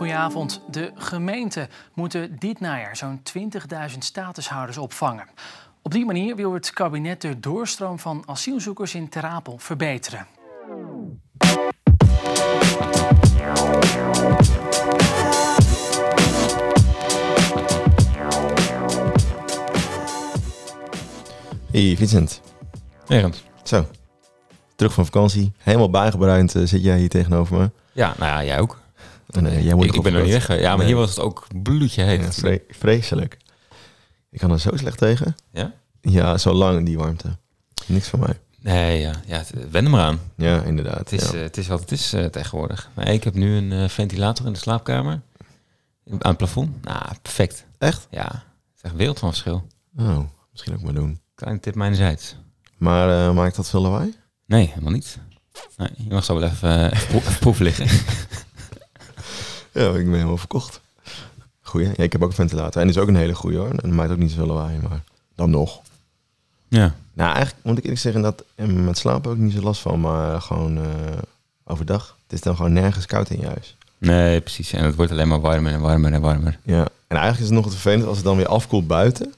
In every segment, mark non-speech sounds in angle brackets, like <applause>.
Goedenavond. De gemeenten moeten dit najaar zo'n 20.000 statushouders opvangen. Op die manier wil het kabinet de doorstroom van asielzoekers in Terapel verbeteren. Hey Vincent. Nergens. Zo. Terug van vakantie. Helemaal bijgebruind uh, zit jij hier tegenover me. Ja, nou ja, jij ook. En, jij moet ik, ik ben er niet weg. Ja, maar Nee. hier was het ook bloedje heet. Ja, vre- vreselijk. Ik kan er zo slecht tegen. Ja? Ja, zo lang die warmte. Niks van mij. Nee, ja, ja wend er maar aan. Ja, inderdaad. Het is, ja. eh, het is wat het is eh, tegenwoordig. Maar ik heb nu een eh, ventilator in de slaapkamer. Aan het plafond. Nou, perfect. Echt? Ja, het is echt een wereld van verschil. Oh, misschien ook maar doen. Kleine tip mijnerzijds. Maar maakt dat veel lawaai? Nee, helemaal niet. Nee, je mag zo wel even proef liggen. <laughs> Ja, ik ben helemaal verkocht. Goeie. Ja, ik heb ook een ventilator. En die is ook een hele goeie hoor. En maakt ook niet zoveel lawaai, maar dan nog. Ja. Nou, eigenlijk moet ik eerlijk zeggen dat met slapen ook niet zo last van. Maar gewoon eh, overdag. Het is dan gewoon nergens koud in je huis. Nee, precies. En het wordt alleen maar warmer en warmer en warmer. Ja, en eigenlijk is het nog het vervelend als het dan weer afkoelt buiten.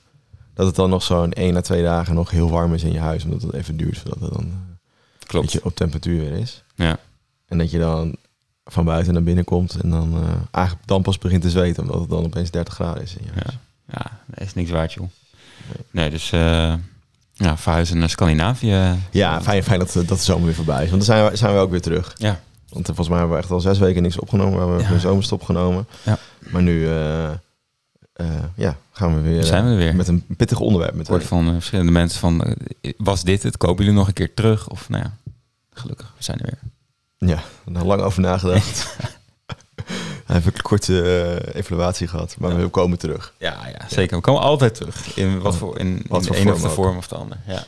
Dat het dan nog zo'n 1 à 2 dagen nog heel warm is in je huis. Omdat het even duurt voordat het dan eh, Klopt. beetje op temperatuur weer is. Ja. En dat je dan van buiten naar binnen komt en dan eh, eigenlijk dan pas begint te zweten. Omdat het dan opeens 30 graden is in je huis. Ja, dat is niks waard, joh. Nee, dus ja, verhuizen naar Scandinavië. Ja, fijn, fijn dat, dat de zomer weer voorbij is. Want dan zijn we, zijn we ook weer terug. Ja. Want eh, volgens mij hebben we echt al zes weken niks opgenomen. We hebben Ja. een zomerstop genomen. Ja. Maar nu ja, gaan we weer zijn we er weer. met een pittig onderwerp. Met Het wordt van verschillende mensen van, was dit het? Kopen jullie nog een keer terug? Of nou ja, gelukkig, we zijn er weer. Ja, daar lang over nagedacht. <laughs> Hij heeft een korte eh, evaluatie gehad, maar we komen terug. Ja, ja, zeker. We komen altijd terug. In wat voor, in, Wat in voor de een of vorm de vorm of de ander. Ja.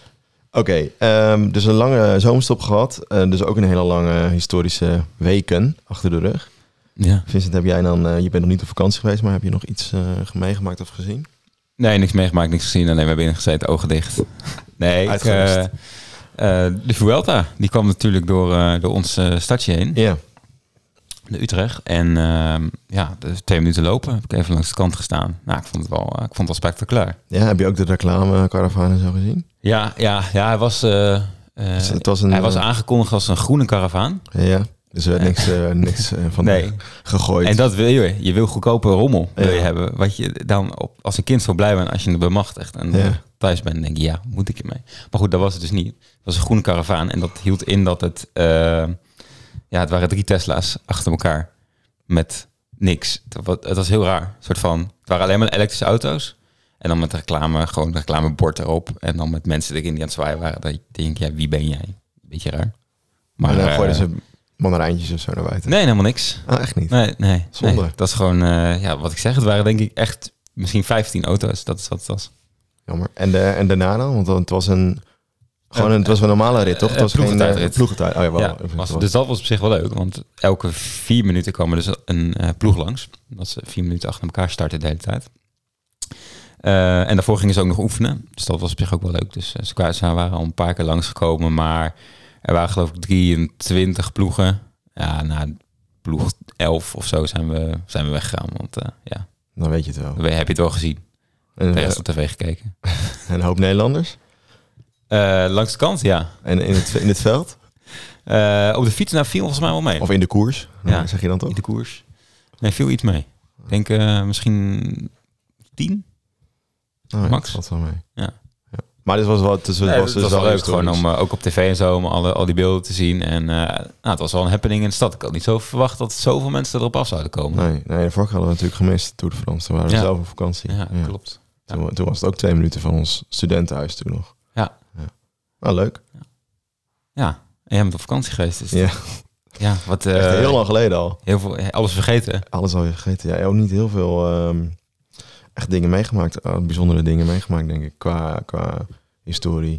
Oké, ehm, dus een lange zomerstop gehad. eh, dus ook een hele lange historische weken achter de rug. ja. Vincent, heb jij dan, eh, je bent nog niet op vakantie geweest, maar heb je nog iets meegemaakt of gezien? Nee, niks meegemaakt, niks gezien. Alleen maar binnen gezeten, ogen dicht. <laughs> Nee, ik, de Vuelta, die kwam natuurlijk door, eh, door ons eh, stadje heen. Ja. de Utrecht. En ehm, ja, dus twee minuten lopen heb ik even langs de kant gestaan. Nou, ik vond het wel, eh, ik vond het wel spectaculair. ja, heb je ook de reclame en zo gezien? Ja, ja, ja hij was, eh, eh, Dus het was een, hij was eh, aangekondigd als een groene karavaan. Ja, dus er werd niks, eh, niks eh, van <laughs> Nee. gegooid. En dat wil je. Je wil goedkope rommel wil je Ja. hebben. Wat je dan op, als een kind zo blij bent als je het bemachtigt. En Ja. eh, thuis bent, denk je, ja, moet ik ermee? Maar goed, dat was het dus niet. Het was een groene karavaan. En dat hield in dat het... eh, ja, het waren drie Tesla's achter elkaar. Met niks. Het wa- Het was heel raar. Een soort van... Het waren alleen maar elektrische auto's. En dan met reclame, gewoon een reclamebord erop. En dan met mensen erin die aan het zwaaien waren. Dat je denkt, ja, wie ben jij? Beetje raar. maar Maar dan eh, gooiden ze mandarijntjes of zo naar buiten. Nee, helemaal niks. Ah, echt niet? Nee, nee. Zonde. nee. Dat is gewoon, eh, ja, wat ik zeg, het waren denk ik echt misschien 15 auto's. Dat is wat het was. Jammer. En, de, en daarna dan? Want het was een... Gewoon een, het was een normale rit, toch? Het eh, was geen ploegentijdrit. eh, ploegentijd. Oh ja, wel. ja, was, dus dat was op zich wel leuk, want elke vier minuten kwam er dus een ploeg langs. Dat ze vier minuten achter elkaar starten de hele tijd. En daarvoor gingen ze ook nog oefenen. Dus dat was op zich ook wel leuk. Dus ze, kwamen, ze waren al een paar keer langsgekomen, maar er waren geloof ik 23 ploegen. Ja, na ploeg 11 of zo zijn we, zijn we weggegaan. Want eh, ja, Dan weet je het wel. dan heb je het wel gezien. En, De eh, rest op tv gekeken. <laughs> een hoop Nederlanders. Eh, langs de kant, ja. En in het, in het veld? Op de fiets nou viel volgens mij wel mee. Of in de koers? Ja. Zeg je dan toch? in de koers. Nee, viel iets mee. Ik denk misschien tien. Oh, ja, Max. dat valt wel mee. Ja. Maar dit was wel, het was, Nee, was, het was dus wel leuk gewoon om eh, ook op tv en zo om alle, al die beelden te zien. En eh, nou, het was wel een happening in de stad. Ik had niet zo verwacht dat zoveel mensen erop af zouden komen. Nee, nee, de vorige hadden we natuurlijk gemist, Tour de France. Toen waren we Ja. zelf op vakantie. Ja, klopt. Toen, toen was het ook twee minuten van ons studentenhuis toen nog. Ja. ja. Nou, leuk. Ja, en jij bent op vakantie geweest. Dus Ja, ja wat, eh, heel lang geleden al. heel veel, alles vergeten. Alles alweer gegeten. Ja, ook niet heel veel ehm, echt dingen meegemaakt. bijzondere dingen meegemaakt, denk ik, qua, qua historie.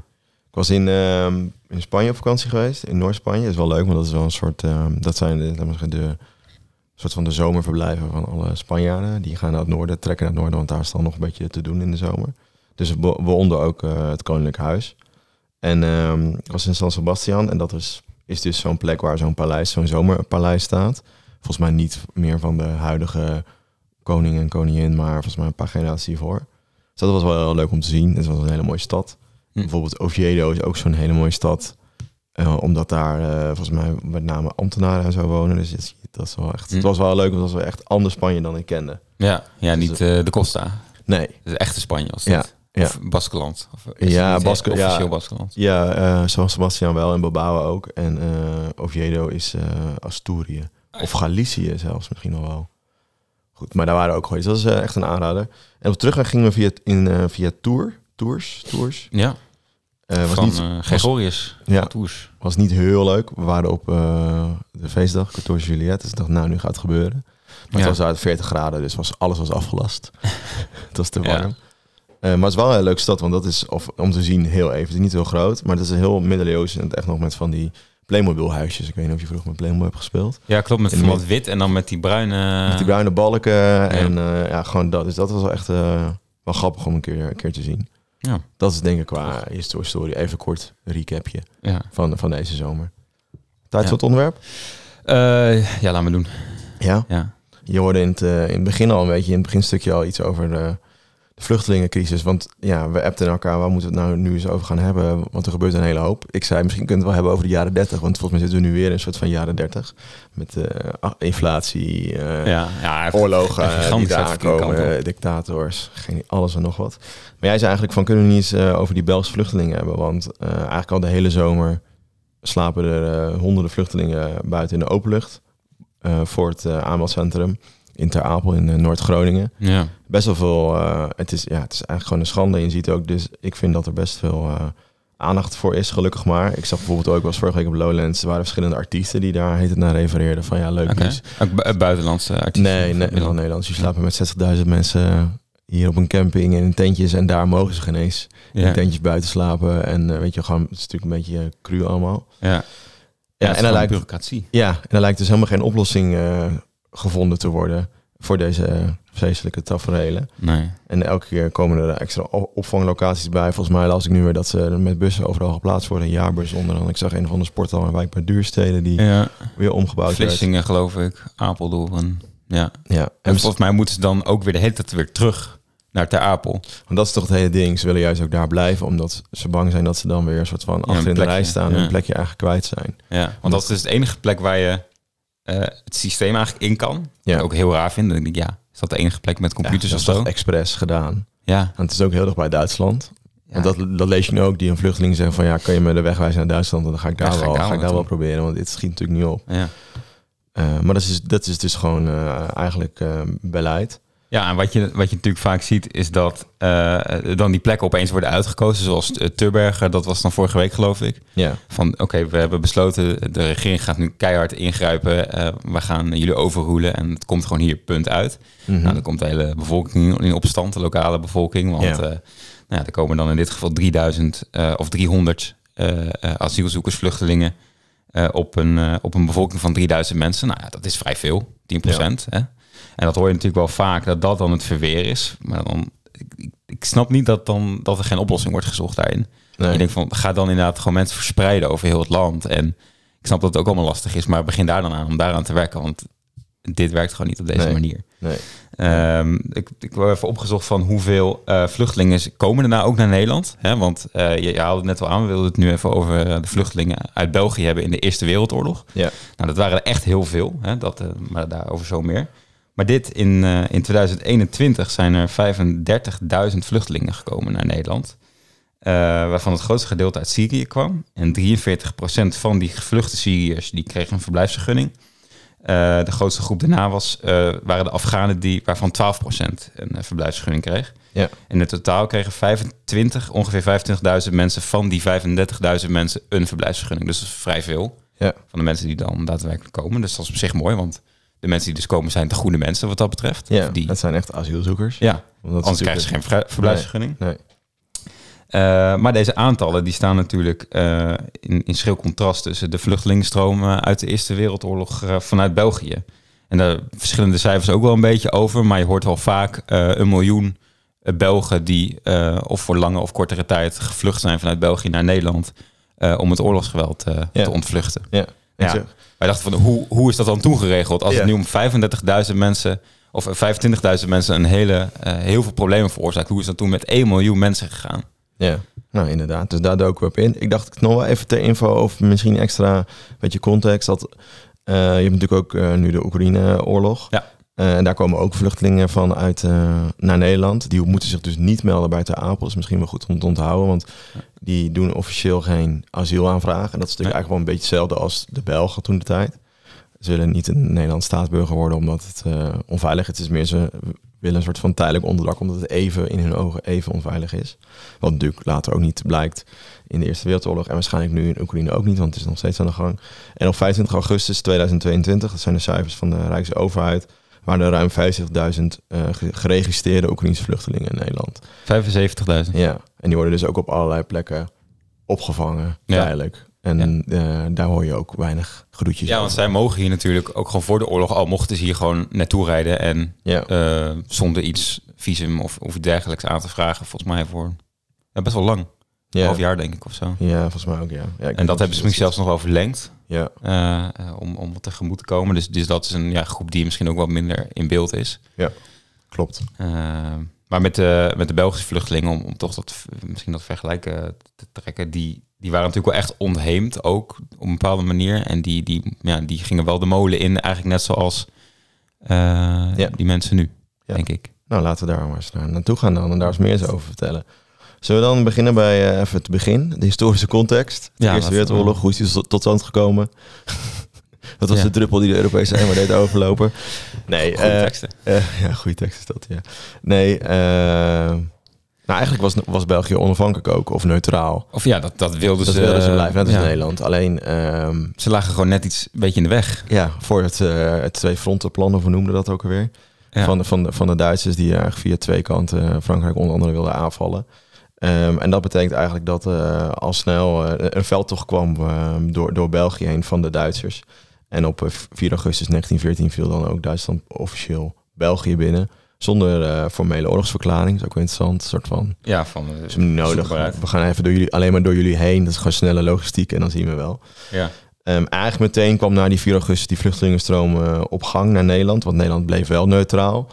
Ik was in, ehm, in Spanje op vakantie geweest, in Noord-Spanje. Dat is wel leuk, want dat is wel een soort... ehm, dat zijn de, zeggen, de soort van de zomerverblijven van alle Spanjaarden. Die gaan naar het noorden, trekken naar het noorden, want daar is dan nog een beetje te doen in de zomer. Dus waaronder ook eh, het Koninklijk Huis. En ehm, ik was in San Sebastian en dat is, is dus zo'n plek waar zo'n paleis, zo'n zomerpaleis staat. volgens mij niet meer van de huidige koning en koningin, maar volgens mij een paar generaties hiervoor. Dus dat was wel heel leuk om te zien. Het was een hele mooie stad. Hm. Bijvoorbeeld Oviedo is ook zo'n hele mooie stad. Eh, omdat daar eh, volgens mij met name ambtenaren en zo wonen. Dus het, dat is wel echt, Hm. het was wel leuk, want het was wel echt anders Spanje dan ik kende. Ja, ja niet eh, de Costa. Nee, De echte Spanje was Ja, ja. Of Baskeland. Of Ja, ja. Officieel Baskeland. ja, San Sebastian wel en Bilbao ook. En Oviedo is Asturië. Of Galicië zelfs misschien nog wel. Goed, maar daar waren ook geweest. Dat is eh, echt een aanrader. En op terugweg gingen we via, in, eh, via Tour. Tours. Tours. Ja, Eh, was, van niet, Gregorius. ja, Tours. was niet heel leuk. We waren op de feestdag, 14 Juliet. Dus ik dacht, nou, nu gaat het gebeuren. Maar Ja. het was uit 40 graden, dus was, alles was afgelast. <laughs> het was te warm. Maar het is wel een leuke stad, want dat is of, om te zien heel even. Het is niet heel groot, maar het is een heel middeleeuws en het echt nog met van die Playmobil huisjes. Ik weet niet of je vroeger met Playmobil hebt gespeeld. Ja, klopt. Met dat wit en dan met die bruine... Met die bruine balken en eh, ja, gewoon dat. Dus dat was wel echt eh, wel grappig om een keer, een keer te zien. Ja. Dat is denk ik qua historie. Even kort recapje Ja. van, van deze zomer. Tijd Ja. voor het onderwerp? Eh, ja, laat me doen. Ja. Ja. Je hoorde in het, in het begin al een beetje, in het beginstukje al iets over de, de vluchtelingencrisis. Want ja, we appten elkaar, waar moeten we het nou nu eens over gaan hebben? Want er gebeurt een hele hoop. Ik zei, misschien kunnen we het wel hebben over de jaren 30. Want volgens mij zitten we nu weer in een soort van jaren 30. Met eh, inflatie, eh, Ja, oorlogen die daar dictators, geen, alles en nog wat. Maar jij zei eigenlijk van, kunnen we niet eens eh, over die Belgische vluchtelingen hebben? Want eigenlijk al de hele zomer slapen er honderden vluchtelingen buiten in de openlucht. voor het aanmeldcentrum in Ter Apel in eh, Noord-Groningen. Ja. Best wel veel, eh, het, is, ja, het is eigenlijk gewoon een schande. Je ziet ook, dus ik vind dat er best veel eh, aandacht voor is, gelukkig maar. Ik zag bijvoorbeeld ook, was vorige week op Lowlands, er waren verschillende artiesten die daar heet het naar refereerden. Van ja, leuk nieuws. Ook bu- buitenlandse artiesten? Nee, nee, Nederlands. Je slapen met 60.000 mensen hier op een camping en in tentjes. En daar mogen ze geen eens in tentjes buiten slapen. En weet je, gewoon, het is natuurlijk een beetje cru allemaal. Ja. Ja, Ja, en lijkt, ja, en er lijkt dus helemaal geen oplossing gevonden te worden voor deze vreselijke tafereelen. Nee. En elke keer komen er extra opvanglocaties bij. Volgens mij las ik nu weer dat ze met bussen overal geplaatst worden. Een jaarbus onder andere. Ik zag een van de sporthal in wijk bij Duursteden die Ja. weer omgebouwd werd. Vlissingen, geloof ik. Apeldoorn. Ja. Ja, En en volgens mij moeten ze dan ook weer de hele tijd weer terug naar Ter Apel. Want dat is toch het hele ding. Ze willen juist ook daar blijven, omdat ze bang zijn dat ze dan weer een soort van achter in de rij staan en een plekje eigenlijk kwijt zijn. Ja, want dat is dus de enige plek waar je eh, het systeem eigenlijk in kan. Ja. Ook heel raar vind. Dan denk ik, ja, is dat de enige plek met computers ja, dat is zo? toch expres gedaan. Ja. En het is ook heel dicht bij Duitsland. Ja. En dat, dat lees je nu ook, die een vluchteling zeggen van ja, kan je me de weg wijzen naar Duitsland? En dan ga ik daar, Ja, ga ik wel, daar ga ik daar wel proberen, want dit schiet natuurlijk niet op. Ja. Eh, maar dat is, dat is dus gewoon eh, eigenlijk beleid. Ja, en wat je, wat je natuurlijk vaak ziet is dat eh, dan die plekken opeens worden uitgekozen. Zoals uh, Turbergen, dat was dan vorige week geloof ik. Ja, Van oké, we hebben besloten, de regering gaat nu keihard ingrijpen. eh, we gaan jullie overroelen en het komt gewoon hier punt uit. Mhm. Nou, dan komt de hele bevolking in opstand, de lokale bevolking. Want Ja. nou ja, er komen dan in dit geval 3000 eh, of 300 eh, eh, asielzoekers, vluchtelingen op, een, op een bevolking van 3000 mensen. Nou ja, dat is vrij veel, 10 procent. Hè? En dat hoor je natuurlijk wel vaak, dat dat dan het verweer is. Maar dan, ik, ik, snap niet dat, dan, dat er geen oplossing wordt gezocht daarin. nee. Ik denk van, ga dan inderdaad gewoon mensen verspreiden over heel het land. En ik snap dat het ook allemaal lastig is, maar begin daar dan aan om daaraan te werken. Want dit werkt gewoon niet op deze Nee. manier. nee. Ehm, ik, ik heb even opgezocht van hoeveel eh, vluchtelingen komen er nou ook naar Nederland. Hè? Want eh, je, je haalde het net al aan, we wilden het nu even over eh, de vluchtelingen uit België hebben in de Eerste Wereldoorlog. Ja. Nou, dat waren er echt heel veel, hè? Dat, maar daarover zo meer. Maar dit in, eh, in 2021 zijn er 35.000 vluchtelingen gekomen naar Nederland. Eh, waarvan het grootste gedeelte uit Syrië kwam. En 43% van die gevluchte Syriërs die kregen een verblijfsvergunning. Eh, de grootste groep daarna was, waren de Afghanen die, waarvan 12% een verblijfsvergunning kreeg. Ja. En in totaal kregen 25, ongeveer 25.000 mensen van die 35.000 mensen een verblijfsvergunning. Dus dat is vrij veel Ja. van de mensen die dan daadwerkelijk komen. Dus dat is op zich mooi, want de mensen die dus komen zijn de goede mensen wat dat betreft. Ja, die, dat zijn echt asielzoekers. ja, Want anders krijgen ze geen ver- verblijfsvergunning. Nee. Eh, maar deze aantallen die staan natuurlijk eh, in, in schril contrast tussen de vluchtelingenstroom eh, uit de Eerste Wereldoorlog vanuit België. En daar verschillen de cijfers ook wel een beetje over, maar je hoort wel vaak een miljoen Belgen die of voor lange of kortere tijd gevlucht zijn vanuit België naar Nederland om het oorlogsgeweld Ja. te ontvluchten. Ja. Ja. zeg, Wij dachten van, hoe, hoe is dat dan toen geregeld? Als Ja. het nu om 35.000 mensen of 25.000 mensen een hele, eh, heel veel problemen veroorzaakt. Hoe is dat toen met 1 miljoen mensen gegaan? Ja, nou inderdaad. Dus daar doken we op in. Ik dacht ik nog wel even ter info over misschien extra beetje context. Dat, eh, je hebt natuurlijk ook eh, nu de Oekraïne-oorlog. Ja. Eh, en daar komen ook vluchtelingen van uit eh, naar Nederland. Die moeten zich dus niet melden bij Ter Apel. is misschien wel goed om te onthouden. Want die doen officieel geen asielaanvraag. En dat is natuurlijk Nee. eigenlijk wel een beetje hetzelfde als de Belgen toen de tijd. Ze willen niet een Nederlands staatsburger worden omdat het eh, onveilig is. Het is meer ze willen een soort van tijdelijk onderdak omdat het even in hun ogen even onveilig is. Wat natuurlijk later ook niet blijkt in de Eerste Wereldoorlog en waarschijnlijk nu in Oekraïne ook niet, want het is nog steeds aan de gang. En op 25 augustus 2022, dat zijn de cijfers van de Rijksoverheid, waren er ruim 50.000 eh, ge- geregistreerde Oekraïnse vluchtelingen in Nederland. 75.000. Ja, en die worden dus ook op allerlei plekken opgevangen, Ja. tijdelijk. En eh, daar hoor je ook weinig gedoetjes Ja, want over. zij mogen hier natuurlijk ook gewoon voor de oorlog al mochten ze hier gewoon naartoe rijden en Ja. eh, zonder iets visum of, of dergelijks aan te vragen. Volgens mij voor ja, best wel lang. Een ja. half jaar denk ik of zo. Ja, volgens mij ook, ja. ja En dat hebben ze misschien zelfs nog wel verlengd Ja, eh, eh, om, om wat tegemoet te komen. Dus, dus dat is een ja, groep die misschien ook wat minder in beeld is. klopt. Eh, maar met de, met de Belgische vluchtelingen, om, om toch dat, misschien dat vergelijken te trekken, die, die waren natuurlijk wel echt ontheemd ook op een bepaalde manier. En die, die, ja, die gingen wel de molen in, eigenlijk net zoals Ja. die mensen nu, Ja. denk ik. Nou, laten we daar maar eens naar naartoe gaan dan en daar eens meer eens over vertellen. Zullen we dan beginnen bij eh, even het begin, de historische context. De Ja, Eerste we- Wereldoorlog, hoe is die tot, stand gekomen? <laughs> dat was Ja. de druppel die de Europese Unie deed overlopen. Nee, Goede eh, teksten. eh, <laughs> ja, goede tekst is dat, ja. Nee, nou eigenlijk was, was België onafhankelijk ook, of neutraal. Of ja, dat, dat wilden dat ze. wilden ze blijven, net als ja. Nederland. Alleen, ehm, Ze lagen gewoon net iets een beetje in de weg. ja, voor het, het twee frontenplan, of hoe noemden dat ook alweer? Ja. van, de, van, de, van de Duitsers die eigenlijk via twee kanten Frankrijk onder andere wilden aanvallen. Ehm, en dat betekent eigenlijk dat eh, al snel eh, een veldtocht kwam eh, door, door België heen van de Duitsers. En op eh, 4 augustus 1914 viel dan ook Duitsland officieel België binnen. Zonder eh, formele oorlogsverklaring. Dat is ook wel interessant. Een soort van, Ja, van. eh, is hem niet nodig. We gaan even door jullie, alleen maar door jullie heen. Dat is gewoon snelle logistiek en dan zien we wel. Ja. Ehm, eigenlijk meteen kwam na die 4 augustus die vluchtelingenstroom eh, op gang naar Nederland. Want Nederland bleef wel neutraal.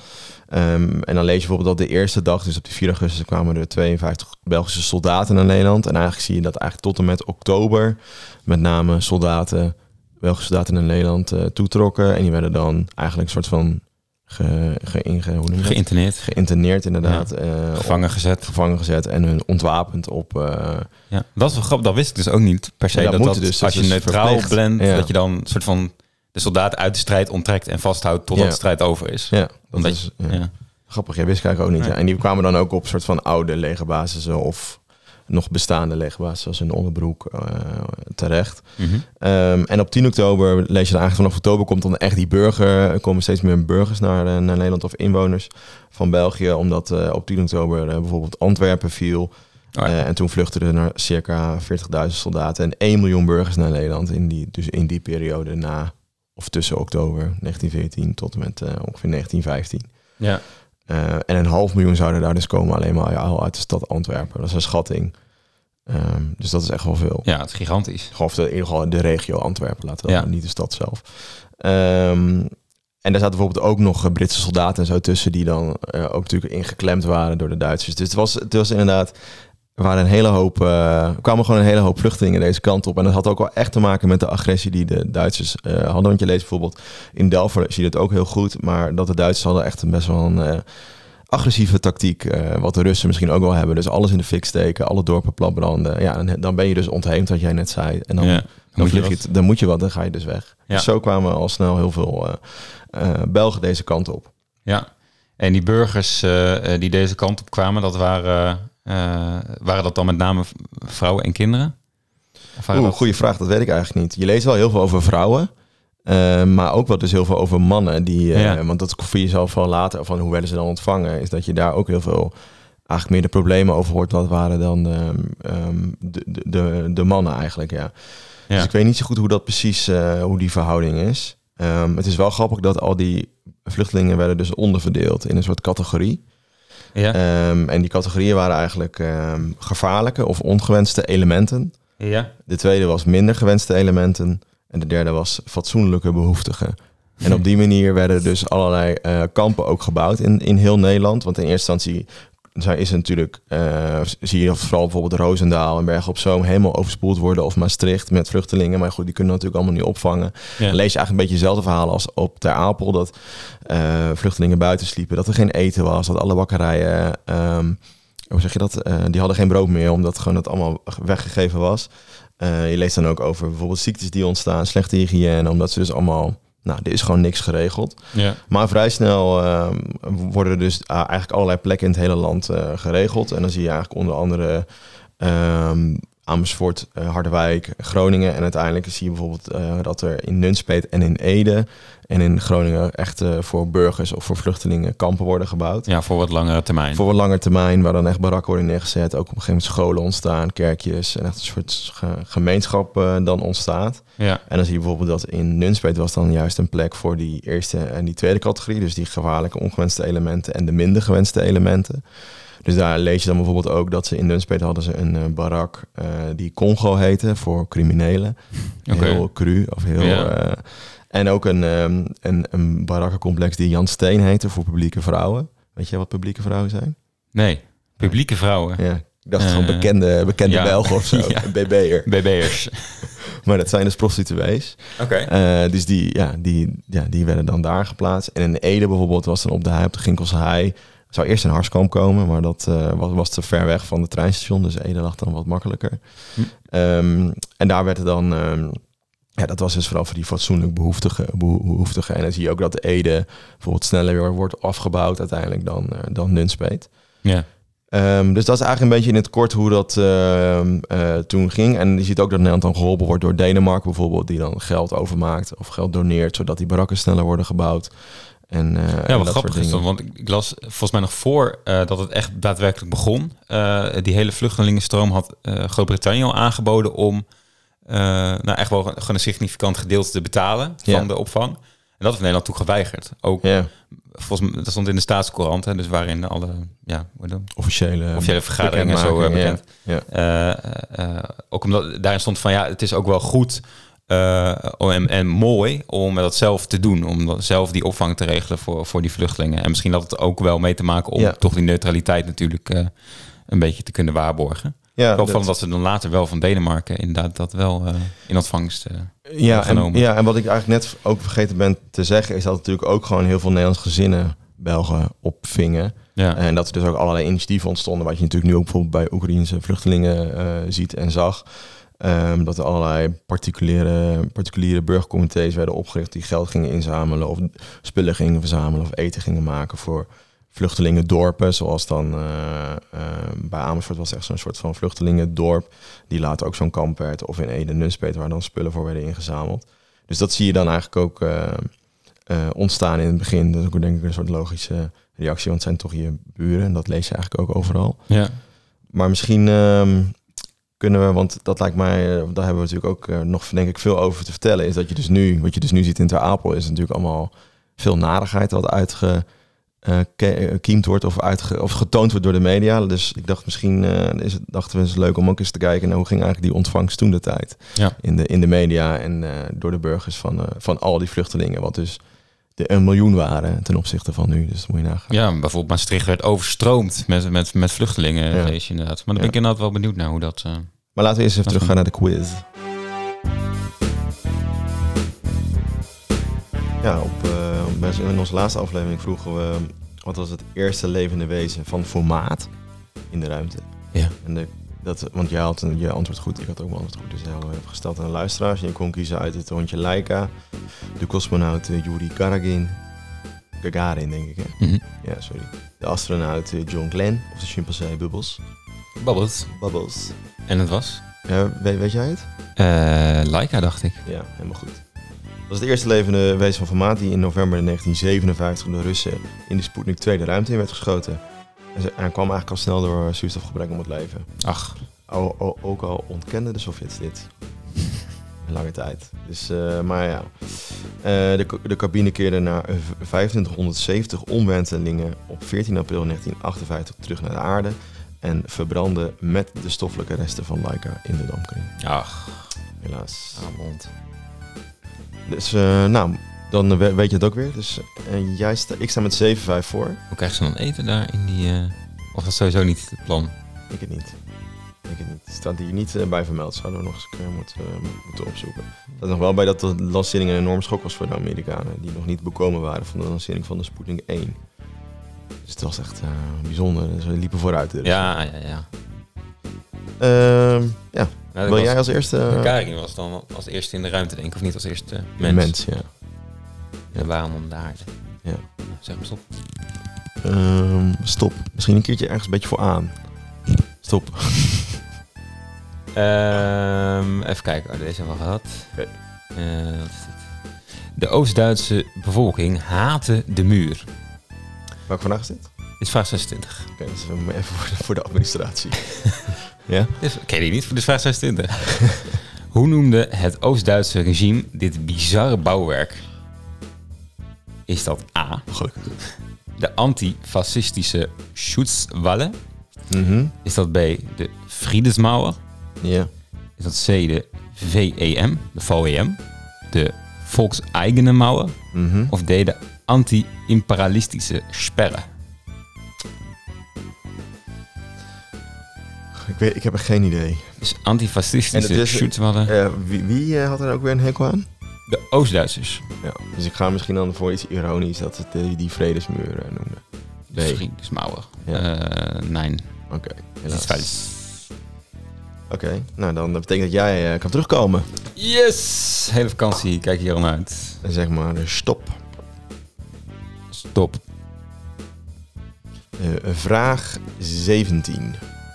Ehm, en dan lees je bijvoorbeeld dat de eerste dag, dus op die 4 augustus, kwamen er 52 Belgische soldaten naar Nederland. En eigenlijk zie je dat eigenlijk tot en met oktober met name soldaten, Belgische soldaten naar Nederland eh, toetrokken. En die werden dan eigenlijk een soort van ge, hoe noem? Geïnterneerd, geïnterneerd inderdaad. eh, gevangen gezet. gevangen gezet en hun ontwapend op... eh, Ja, dat is wel grappig. Dat wist ik dus ook niet per se. Nee, dat dat, dat dus, als je neutraal Ja. dat je dan een soort van de soldaat uit de strijd onttrekt en vasthoudt totdat Ja. de strijd over is. ja, dat Omdat is... je- ja. ja. Grappig, jij wist ik eigenlijk ook niet. Ja. En die kwamen dan ook op soort van oude legerbasissen of nog bestaande legerbasissen zoals in Onderbroek eh, terecht. Mhm. Ehm, en op 10 oktober lees je dan eigenlijk vanaf oktober komt dan echt die burger, er komen steeds meer burgers naar, eh, naar Nederland of inwoners van België, omdat eh, op 10 oktober bijvoorbeeld Antwerpen viel. Oh ja. En toen vluchtten er naar circa 40.000 soldaten en 1 miljoen burgers naar Nederland in die, dus in die periode na of tussen oktober 1914 tot en met ongeveer 1915. ja. Eh, en een half miljoen zouden daar dus komen alleen maar al uit de stad Antwerpen. Dat is een schatting. Ehm, dus dat is echt wel veel. ja, het is gigantisch. Gewoon of de, in ieder geval de regio Antwerpen, laten we Ja. niet de stad zelf. Ehm, en daar zaten bijvoorbeeld ook nog eh, Britse soldaten en zo tussen... die dan eh, ook natuurlijk ingeklemd waren door de Duitsers. Dus het was, het was inderdaad... Er waren een hele hoop, eh, kwamen gewoon een hele hoop vluchtelingen deze kant op. En dat had ook wel echt te maken met de agressie die de Duitsers eh, hadden. Want je leest bijvoorbeeld in Delver, zie je het ook heel goed. Maar dat de Duitsers hadden echt een best wel een eh, agressieve tactiek. wat de Russen misschien ook wel hebben. Dus alles in de fik steken, alle dorpen platbranden. Ja, en dan ben je dus ontheemd, wat jij net zei. En dan, ja. dan, moet je het, dan moet je wat, dan ga je dus weg. Ja. Dus zo kwamen al snel heel veel Belgen deze kant op. Ja. En die burgers die deze kant op kwamen, dat waren, waren dat dan met name vrouwen en kinderen? Oeh, dat- goede vraag, dat weet ik eigenlijk niet. Je leest wel heel veel over vrouwen. eh, maar ook wel dus heel veel over mannen. Die, eh, Ja. Want dat voor jezelf wel later, van hoe werden ze dan ontvangen, is dat je daar ook heel veel, eigenlijk meer de problemen over hoort. Dat waren dan ehm, ehm, de, de, de, mannen eigenlijk, ja. Ja. Dus ik weet niet zo goed hoe dat precies, eh, hoe die verhouding is. Ehm, het is wel grappig dat al die vluchtelingen werden dus onderverdeeld in een soort categorie. Ja. Ehm, en die categorieën waren eigenlijk ehm, gevaarlijke of ongewenste elementen. ja. De tweede was minder gewenste elementen. En de derde was fatsoenlijke behoeftigen. En op die manier werden dus allerlei eh, kampen ook gebouwd in, in heel Nederland. Want in eerste instantie zijn- is natuurlijk, eh, zie je vooral bijvoorbeeld Roosendaal en Bergen op Zoom helemaal overspoeld worden. Of Maastricht met vluchtelingen. Maar goed, die kunnen natuurlijk allemaal niet opvangen. Ja. Dan lees je eigenlijk een beetje hetzelfde verhaal als op Ter Apel. Dat eh, vluchtelingen buiten sliepen. Dat er geen eten was. Dat alle bakkerijen, ehm, hoe zeg je dat? Eh, die hadden geen brood meer. Omdat gewoon het allemaal weggegeven was. Je leest dan ook over bijvoorbeeld ziektes die ontstaan. Slechte hygiëne. Omdat ze dus allemaal... Nou, er is gewoon niks geregeld. Ja. Maar vrij snel ehm, worden dus ah, eigenlijk allerlei plekken in het hele land eh, geregeld. En dan zie je eigenlijk onder andere ehm, Amersfoort, eh, Harderwijk, Groningen. En uiteindelijk zie je bijvoorbeeld eh, dat er in Nunspeet en in Ede en in Groningen echt eh, voor burgers of voor vluchtelingen kampen worden gebouwd. ja, voor wat langere termijn. Voor een lange termijn, waar dan echt barakken worden neergezet. Ook op een gegeven moment scholen ontstaan, kerkjes. En echt een soort ge- gemeenschap dan ontstaat. Ja. En dan zie je bijvoorbeeld dat in Nunspeet was dan juist een plek voor die eerste en die tweede categorie. Dus die gevaarlijke ongewenste elementen en de minder gewenste elementen. Dus daar lees je dan bijvoorbeeld ook dat ze in Nunspeet hadden ze een eh, barak eh, die Congo heette voor criminelen. Heel cru of heel... Ja. eh, en ook een, ehm, een, een barakkencomplex die Jan Steen heette voor publieke vrouwen. Weet je wat publieke vrouwen zijn? Nee, publieke vrouwen. Ja, ik dacht gewoon bekende, bekende ja. Belgen of zo, <laughs> Ja. BB'er. BB'ers. <laughs> Maar dat zijn dus prostituees. Oké. Eh, dus die, ja, die, ja, die werden dan daar geplaatst. En in Ede bijvoorbeeld was dan op de hei, op de Ginkelse hei. Zou eerst in Harskamp komen, maar dat eh, was, was te ver weg van het treinstation. Dus Ede lag dan wat makkelijker. Hm. Ehm, en daar werd er dan... ehm, ja, dat was dus vooral voor die fatsoenlijk behoeftige, beho- behoeftigen. En dan zie je ook dat de Ede bijvoorbeeld sneller weer wordt afgebouwd uiteindelijk dan, eh, dan Nunspeet. Ja. Ehm, dus dat is eigenlijk een beetje in het kort hoe dat eh, toen ging. En je ziet ook dat Nederland dan geholpen wordt door Denemarken bijvoorbeeld, die dan geld overmaakt of geld doneert, zodat die barakken sneller worden gebouwd. En, eh, Ja, wat grappig is dan, want ik las volgens mij nog voor eh, dat het echt daadwerkelijk begon. eh, die hele vluchtelingenstroom had Groot-Brittannië al aangeboden om nou echt wel gewoon een significant gedeelte te betalen van Ja. de opvang. En dat heeft Nederland toen geweigerd. Ook Ja, volgens mij, dat stond in de staatscourant, hè, dus waarin alle ja, officiële, officiële vergaderingen zo bekend. Ja, ook omdat daarin stond van ja, het is ook wel goed eh, en, en mooi om dat zelf te doen. Om dat zelf die opvang te regelen voor, voor die vluchtelingen. En misschien had het ook wel mee te maken om Ja. toch die neutraliteit natuurlijk eh, een beetje te kunnen waarborgen. Ja, wel dat- van dat ze dan later wel van Denemarken inderdaad dat wel eh, in ontvangst. Ja en, genomen. ja, en wat ik eigenlijk net ook vergeten ben te zeggen, is dat natuurlijk ook gewoon heel veel Nederlandse gezinnen Belgen opvingen. ja. En dat er dus ook allerlei initiatieven ontstonden, wat je natuurlijk nu ook bijvoorbeeld bij Oekraïnse vluchtelingen ziet en zag. Ehm, dat er allerlei particuliere, particuliere burgercomité's werden opgericht die geld gingen inzamelen of spullen gingen verzamelen of eten gingen maken voor vluchtelingendorpen. Zoals dan eh, eh, bij Amersfoort was echt zo'n soort van vluchtelingendorp, die later ook zo'n kamp werd. Of in Ede Nunspeet, waar dan spullen voor werden ingezameld. Dus dat zie je dan eigenlijk ook eh, eh, ontstaan in het begin. Dat is ook denk ik een soort logische reactie, want het zijn toch je buren en dat lees je eigenlijk ook overal. ja. Maar misschien ehm, kunnen we, want dat lijkt mij, eh, daar hebben we natuurlijk ook eh, nog denk ik veel over te vertellen, is dat je dus nu, wat je dus nu ziet in Ter Apel, is natuurlijk allemaal veel narigheid wat uitgekiemd wordt of, uitge, of getoond wordt door de media. Dus ik dacht misschien eh, is het, dachten we het is leuk om ook eens te kijken naar hoe ging eigenlijk die ontvangst toen de tijd Ja. in, de, in de media en eh, door de burgers van, eh, van al die vluchtelingen, wat dus de een miljoen waren ten opzichte van nu. Dus dat moet je nagaan. ja, bijvoorbeeld Maastricht werd overstroomd met, met, met vluchtelingen, Ja. lees je inderdaad. Maar dan ben ik inderdaad wel benieuwd naar hoe dat... eh, Maar laten we eerst even teruggaan naar de quiz. Ja, op, bij- in onze laatste aflevering vroegen we... wat was het eerste levende wezen van formaat in de ruimte? Ja. En de, dat, want jij had een, je antwoord goed, ik had ook mijn antwoord goed. Dus heel even gesteld aan de luisteraars. Je kon kiezen uit het hondje Laika, de cosmonaut eh, Yuri Gagarin, Gagarin denk ik hè? mhm. Ja, sorry. De astronaut eh, John Glenn, of de chimpansee Bubbles. Bubbles. Bubbles. En het was? Ja, weet, weet jij het? Eh Laika, dacht ik. Ja, helemaal goed. Dat was het eerste levende wezen van formaat die in november 1957 door de Russen in de Sputnik 2 de ruimte in werd geschoten. En kwam eigenlijk al snel door zuurstofgebrek om het leven. Ach, ook al ontkenden de Sovjets dit. <laughs> Een lange tijd. Dus, eh, maar ja. Eh, de, de cabine keerde na v- 2570 omwentelingen op 14 april 1958 terug naar de aarde. En verbrandde met de stoffelijke resten van Laika in de dampkring. ach, Helaas. avond. Dus uh, nou, dan weet je het ook weer. Dus uh, jij sta, ik sta met 7-5 voor. Hoe krijgen ze dan eten daar in die... Uh, of dat sowieso niet het plan? Ik het niet. Ik het niet. Staat hier niet uh, bij vermeld. Zouden we nog eens een keer moeten, moeten opzoeken. Dat nog wel bij dat de lancering een enorm schok was voor de Amerikanen. Die nog niet bekomen waren van de lancering van de Sputnik 1. Dus het was echt bijzonder. Ze liepen vooruit. Dus. Ja, ja, ja. Ehm, ja. Nou, Wil jij als eerste... Karin was dan als eerste in de ruimte, denk ik. Of niet als eerste mens. mens ja. En waarom om de aarde? Ja. Zeg maar stop. Um, stop. Misschien een keertje ergens een beetje voor aan. Stop. um, even kijken. Oh, deze hebben we gehad. Okay. Uh, wat is dit? De Oost-Duitse bevolking haatte de muur. Welke vandaag is dit? Dit is vraag 26. Oké, okay, dat is even <laughs> voor de, voor de administratie. <laughs> ja? Dit ken je die niet? Dit is vraag 26. <laughs> Hoe noemde het Oost-Duitse regime dit bizarre bouwwerk? Is dat A. Gelukkig. De antifascistische Schutzwallen? Mm Is dat B. De Friedensmauer? Ja. Is dat C. De VEM? De VEM? De Volkseigene Mauer? Mm Of D. De anti-imperialistische Sperre? Ik, weet, ik heb er geen idee. Dus antifascistische Schutzwallen. Uh, wie, wie uh, had er ook weer een hekel aan? De Oost-Duitsers. Ja, dus ik ga misschien dan voor iets ironisch dat het die, vredesmuur uh, noemde. De Vredesmauer. Ja. Uh, nee. Oké, okay, helaas. Oké, nou dan betekent dat jij uh, kan terugkomen. Yes! Hele vakantie, kijk hier al uit. En zeg maar stop. Stop. Uh, vraag 17.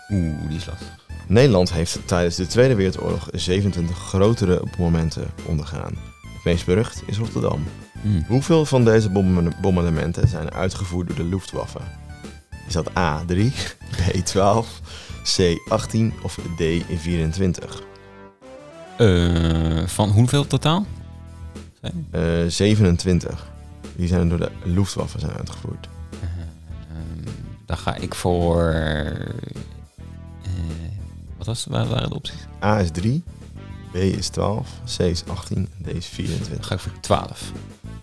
Oeh, die is lastig. Nederland heeft tijdens de Tweede Wereldoorlog 27 grotere momenten ondergaan. Meest berucht is Rotterdam. Hmm. Hoeveel van deze bombardementen zijn uitgevoerd door de Luftwaffe? Is dat A3, B12, C18 of D24? Uh, van hoeveel totaal? Uh, 27. Die zijn door de Luftwaffe zijn uitgevoerd. Uh, dan ga ik voor wat was, waar waren de opties? A is 3, B is 12, C is 18 en D is 24. Dan ga ik voor 12.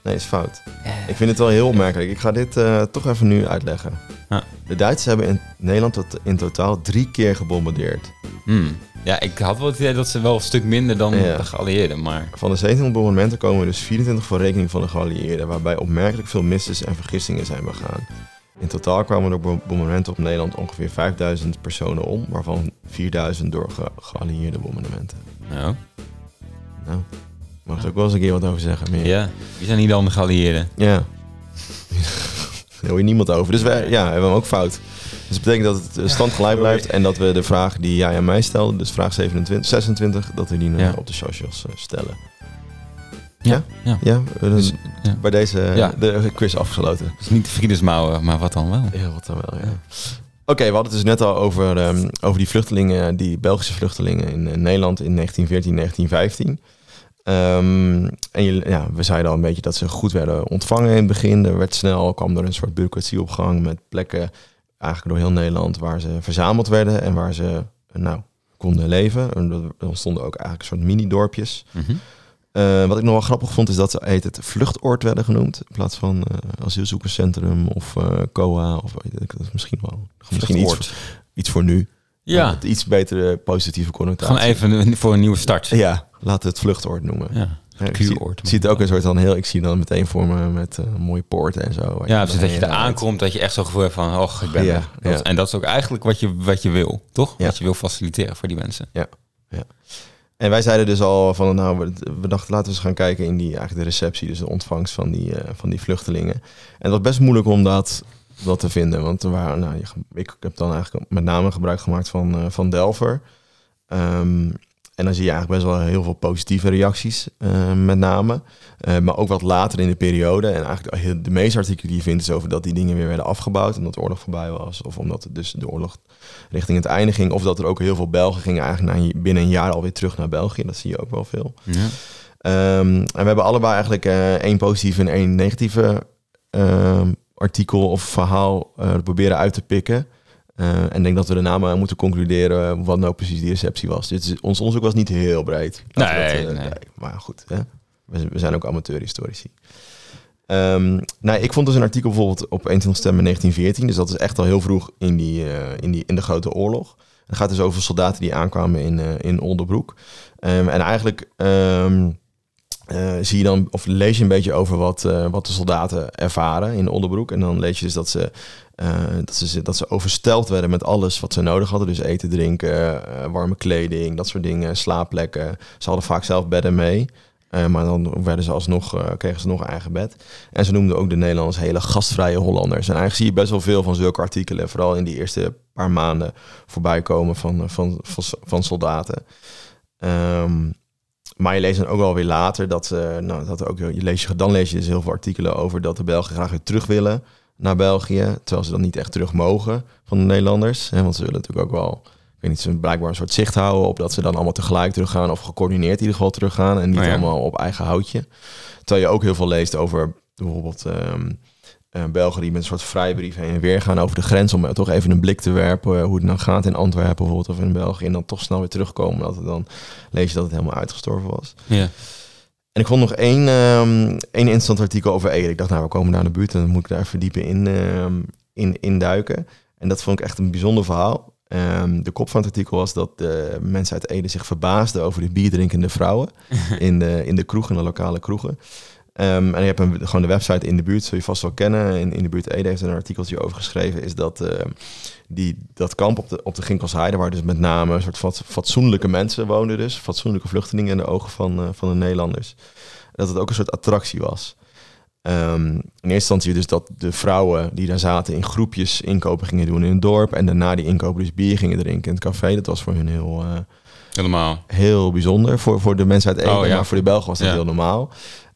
Nee, is fout. Uh. Ik vind het wel heel opmerkelijk. Ik ga dit uh, toch even nu uitleggen. Ah. De Duitsers hebben in Nederland tot, in totaal drie keer gebombardeerd. Hmm. Ja, ik had wel het idee dat ze wel een stuk minder dan ja. de geallieerden, maar... Van de 17 bombardementen komen er dus 24 voor rekening van de geallieerden, waarbij opmerkelijk veel misses en vergissingen zijn begaan. In totaal kwamen door bombardementen op Nederland ongeveer 5000 personen om, waarvan 4000 door ge geallieerde bombardementen. Nou. Nou, mag er ook wel eens een keer wat over zeggen. Meer. Ja, wie zijn hier dan de geallieerden? Ja. Daar hoor je niemand over. Dus wij ja, hebben hem ook fout. Dus dat betekent dat het stand gelijk blijft en dat we de vraag die jij aan mij stelde, dus vraag 27, 26, dat we die ja. op de socials uh, stellen. Ja, ja. ja, dus ja. bij deze ja. de quiz afgesloten. Dus niet de maar wat dan wel? Ja, wat dan wel, ja. Oké, we hadden het dus net al over, um, over die vluchtelingen, die Belgische vluchtelingen in, in Nederland in 1914, 1915. Um, en je, ja, we zeiden al een beetje dat ze goed werden ontvangen in het begin. Er werd snel, kwam er een soort bureaucratie op gang met plekken eigenlijk door heel Nederland waar ze verzameld werden en waar ze nou, konden leven. En er ontstonden ook eigenlijk een soort mini-dorpjes. Mm -hmm. Uh, wat ik nog wel grappig vond is dat ze heet het vluchtoord werden genoemd in plaats van uh, asielzoekerscentrum of uh, COA of weet ik, dat is misschien wel misschien iets, iets voor nu. Ja, iets betere positieve connotatie. Gewoon even voor een nieuwe start. Ja, laat het vluchtoord noemen. Ja. Ja, ik zie, zie het ook een soort van heel. Ik zie dan meteen voor me met uh, mooie poorten en zo. Ja, dus dat je er aankomt, dat je echt zo gevoel hebt van, oh, ik ben ja, er. Dat, ja. En dat is ook eigenlijk wat je, wat je wil, toch? Ja. Wat je wil faciliteren voor die mensen. Ja, ja. En wij zeiden dus al van, nou, we, dachten laten we eens gaan kijken in die eigenlijk de receptie, dus de ontvangst van die, uh, van die vluchtelingen. En het was best moeilijk om dat, dat te vinden, want er waren, nou, ik heb dan eigenlijk met name gebruik gemaakt van, uh, van Delver. Um, en dan zie je eigenlijk best wel heel veel positieve reacties, uh, met name. Uh, maar ook wat later in de periode. En eigenlijk de meeste artikelen die je vindt is over dat die dingen weer werden afgebouwd. Omdat de oorlog voorbij was. Of omdat het dus de oorlog richting het einde ging. Of dat er ook heel veel Belgen gingen eigenlijk na, binnen een jaar alweer terug naar België. Dat zie je ook wel veel. Ja. Um, en we hebben allebei eigenlijk uh, één positieve en één negatieve artikel of verhaal proberen uit te pikken. Uh, en denk dat we daarna moeten concluderen wat nou precies die receptie was. Is, ons onderzoek was niet heel breed. Nee, dat, uh, nee. nee, Maar goed. Hè? we, we zijn ook amateurhistorici. Ehm nou, ik vond dus een artikel bijvoorbeeld op 21 september 1914. Dus dat is echt al heel vroeg in, die, eh, in, die, in de Grote Oorlog. Het gaat dus over soldaten die aankwamen in, eh in Oldenbroek. Ehm, en eigenlijk ehm, eh, zie je dan, of lees je een beetje over wat, eh, wat de soldaten ervaren in Oldenbroek. En dan lees je dus dat ze, eh, dat, ze, dat oversteld werden met alles wat ze nodig hadden. Dus eten, drinken, eh, warme kleding, dat soort dingen, slaapplekken. Ze hadden vaak zelf bedden mee. Eh, maar dan werden ze alsnog, eh, kregen ze nog een eigen bed. En ze noemden ook de Nederlanders hele gastvrije Hollanders. En eigenlijk zie je best wel veel van zulke artikelen, vooral in die eerste paar maanden, voorbij komen van, eh, van, van, soldaten. Ehm, maar je leest dan ook wel weer later dat, ze, nou, dat ook, je lees, je- dan lees je dus heel veel artikelen over dat de Belgen graag weer terug willen naar België. Terwijl ze dan niet echt terug mogen van de Nederlanders. Hè, want ze willen natuurlijk ook wel, ik weet niet, ze blijkbaar een soort zicht houden op dat ze dan allemaal tegelijk teruggaan. Of gecoördineerd in ieder geval teruggaan. En niet Oh ja. allemaal op eigen houtje. Terwijl je ook heel veel leest over bijvoorbeeld ehm eh, Belgen die met een soort vrijbrief heen en weer gaan over de grens. Om toch even een blik te werpen eh, hoe het nou gaat in Antwerpen bijvoorbeeld of in België. En dan toch snel weer terugkomen. Dat het dan lees je dat het helemaal uitgestorven was. Ja. En ik vond nog één, ehm één interessant artikel over Ede. Ik dacht, nou, we komen naar de buurt en dan moet ik daar verdiepen in, ehm in, in duiken. En dat vond ik echt een bijzonder verhaal. Ehm, de kop van het artikel was dat de mensen uit Ede zich verbaasden over de bierdrinkende vrouwen <laughs> in de, in de kroegen, de lokale kroegen. Ehm, en je hebt een, gewoon de website in de buurt, zul je vast wel kennen. In, in de buurt Ede heeft er een artikeltje over geschreven. Is dat ehm, die, dat kamp op de, op de Ginkelsheide, waar dus met name een soort fat, fatsoenlijke mensen woonden, dus fatsoenlijke vluchtelingen in de ogen van, eh, van de Nederlanders, dat het ook een soort attractie was. Ehm, in eerste instantie dus dat de vrouwen die daar zaten in groepjes inkopen gingen doen in een dorp. En daarna die inkopen dus bier gingen drinken in het café. Dat was voor hun heel, eh, Helemaal. heel bijzonder. Voor, voor de mensen uit Ede, Oh, ja. maar voor de Belgen was dat Ja. heel normaal.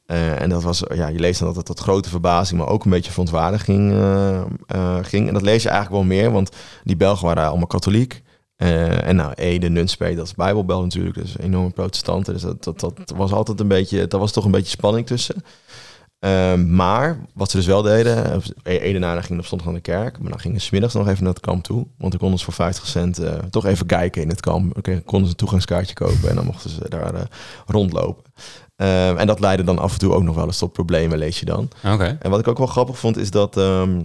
Eh, en dat was, ja, je leest dan dat het tot grote verbazing, maar ook een beetje verontwaardiging eh, eh, ging. En dat lees je eigenlijk wel meer, want die Belgen waren allemaal katholiek. En nou, Ede, Nunspeet, dat is Bijbelbel natuurlijk, dus enorme protestanten. Dus dat, dat, dat was altijd een beetje, daar was toch een beetje spanning tussen. Ehm, maar wat ze dus wel deden, Edenaren gingen op zondag naar de kerk, maar dan gingen ze middags nog even naar het kamp toe. Want dan konden ze voor 50 cent toch even kijken in het kamp. Dan konden ze een toegangskaartje kopen en dan mochten ze daar rondlopen. Ehm, en dat leidde dan af en toe ook nog wel eens tot problemen, lees je dan. Oké. En wat ik ook wel grappig vond, is dat, ehm,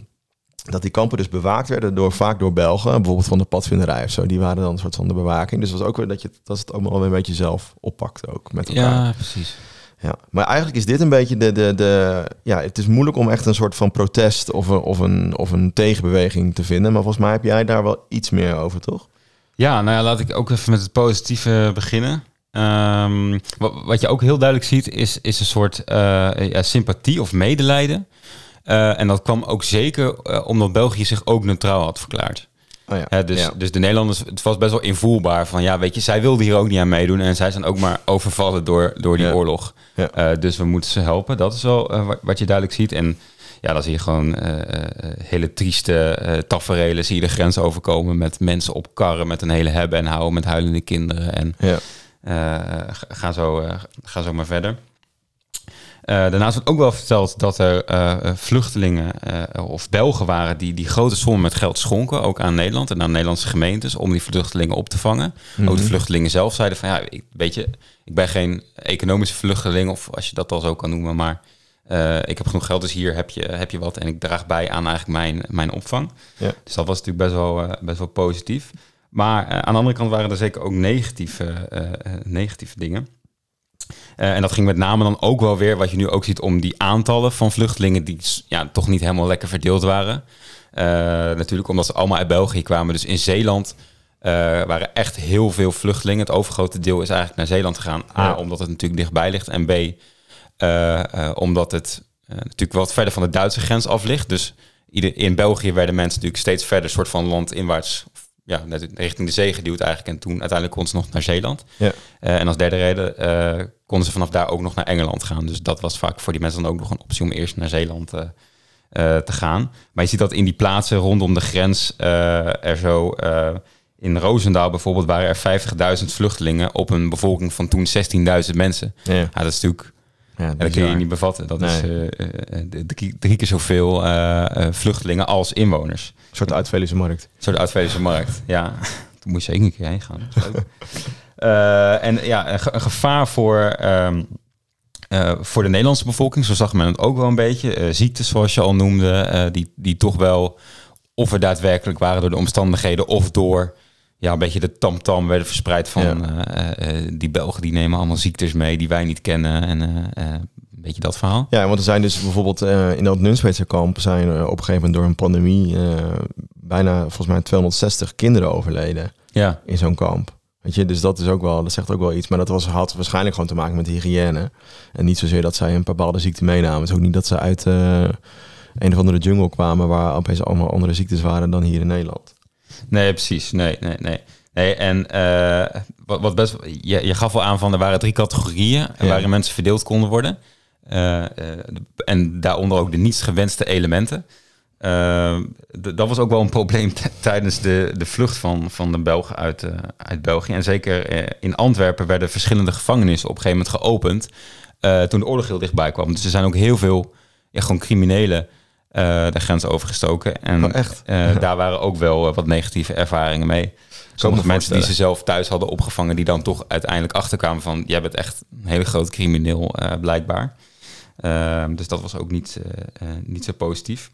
dat die kampen dus bewaakt werden door, vaak door Belgen. Bijvoorbeeld van de padvinderij of zo. Die waren dan een soort van de bewaking. Dus was ook weer dat je dat het nog wel een beetje zelf oppakt ook met elkaar. Ja, precies. Ja, maar eigenlijk is dit een beetje de, de, de... Ja, het is moeilijk om echt een soort van protest of een, of, een, of een tegenbeweging te vinden. Maar volgens mij heb jij daar wel iets meer over, toch? Ja, nou ja, laat ik ook even met het positieve beginnen. Ehm, wat, wat je ook heel duidelijk ziet, is, is een soort eh, ja, sympathie of medelijden. Eh, en dat kwam ook zeker eh, omdat België zich ook neutraal had verklaard. Oh ja. Dus, ja. dus de Nederlanders, het was best wel invoelbaar van ja, weet je, zij wilden hier ook niet aan meedoen en zij zijn ook maar overvallen door, door die Ja. oorlog. Dus we moeten ze helpen. Dat is wel wat, je duidelijk ziet. En ja, dan zie je gewoon hele trieste taferelen. Zie je de grens overkomen met mensen op karren met een hele hebben en houden met huilende kinderen. En ja. Eh, ga- zo, eh, ga zo maar verder. Eh, daarnaast wordt ook wel verteld dat er vluchtelingen of Belgen waren die, die grote sommen met geld schonken, ook aan Nederland en aan Nederlandse gemeentes, om die vluchtelingen op te vangen. Ook de Mhm. vluchtelingen zelf zeiden van ja, ik, weet je, ik ben geen economische vluchteling, of als je dat al zo kan noemen, maar ik heb genoeg geld, dus hier heb je, heb je wat en ik draag bij aan eigenlijk mijn, mijn opvang. Ja. Dus dat was natuurlijk best wel, best wel positief. Maar eh, aan de andere kant waren er zeker ook negatieve, eh, eh, negatieve dingen. En dat ging met name dan ook wel weer, wat je nu ook ziet, om die aantallen van vluchtelingen die ja, toch niet helemaal lekker verdeeld waren. Natuurlijk omdat ze allemaal uit België kwamen. Dus in Zeeland waren echt heel veel vluchtelingen. Het overgrote deel is eigenlijk naar Zeeland gegaan. A, Ja. omdat het natuurlijk dichtbij ligt. En B, omdat het natuurlijk wat verder van de Duitse grens af ligt. Dus ieder, in België werden mensen natuurlijk steeds verder soort van landinwaarts ja, net richting de zee geduwd eigenlijk. En toen uiteindelijk konden ze nog naar Zeeland. Ja. Eh, en als derde reden eh, konden ze vanaf daar ook nog naar Engeland gaan. Dus dat was vaak voor die mensen dan ook nog een optie om eerst naar Zeeland eh, te gaan. Maar je ziet dat in die plaatsen rondom de grens er zo... in Roosendaal bijvoorbeeld waren er 50.000 vluchtelingen op een bevolking van toen 16.000 mensen. Ja, Ja, dat is natuurlijk ja, ja, dat kun je niet bevatten. Dat Nee. is eh, eh, de- drie, drie keer zoveel eh, eh, vluchtelingen als inwoners. Een soort uitvelische markt. Een soort Uitvelische markt. Ja, toen moet je zeker een keer heen gaan. Dat. Eh, en ja, een, ge- een gevaar voor, ehm, Uh, voor de Nederlandse bevolking, zo zag men het ook wel een beetje. Uh, ziektes, zoals je al noemde, uh, die, die toch wel of er daadwerkelijk waren door de omstandigheden of door ja, een beetje de tamtam -tam werden verspreid van ja. die Belgen die nemen allemaal ziektes mee die wij niet kennen en een beetje dat verhaal. Ja, want er zijn dus bijvoorbeeld in dat Nunspeetser kamp zijn op een gegeven moment door een pandemie bijna volgens mij 260 kinderen overleden ja. in zo'n kamp. Weet je, dus dat is ook wel, dat zegt ook wel iets. Maar dat was, had waarschijnlijk gewoon te maken met hygiëne. En niet zozeer dat zij een bepaalde ziekte meenamen. Het is ook niet dat ze uit uh, een of andere jungle kwamen waar opeens allemaal andere ziektes waren dan hier in Nederland. Nee, precies. Nee, nee, nee. Nee, en uh, wat, wat best, je, je gaf wel aan van er waren drie categorieën ja. waarin mensen verdeeld konden worden. Uh, en daaronder ook de niets gewenste elementen. Dat was ook wel een probleem tijdens de, de vlucht van, van de Belgen uit, uit België. En zeker in Antwerpen werden verschillende gevangenissen op een gegeven moment geopend. toen de oorlog heel dichtbij kwam. Dus er zijn ook heel veel ja, gewoon criminelen de grens overgestoken. En oh, echt? <laughs> daar waren ook wel wat negatieve ervaringen mee. Sommige mensen die ze zelf thuis hadden opgevangen, die dan toch uiteindelijk achterkwamen van... jij bent echt een hele groot crimineel, blijkbaar. Ehm, dus dat was ook niet, niet zo positief.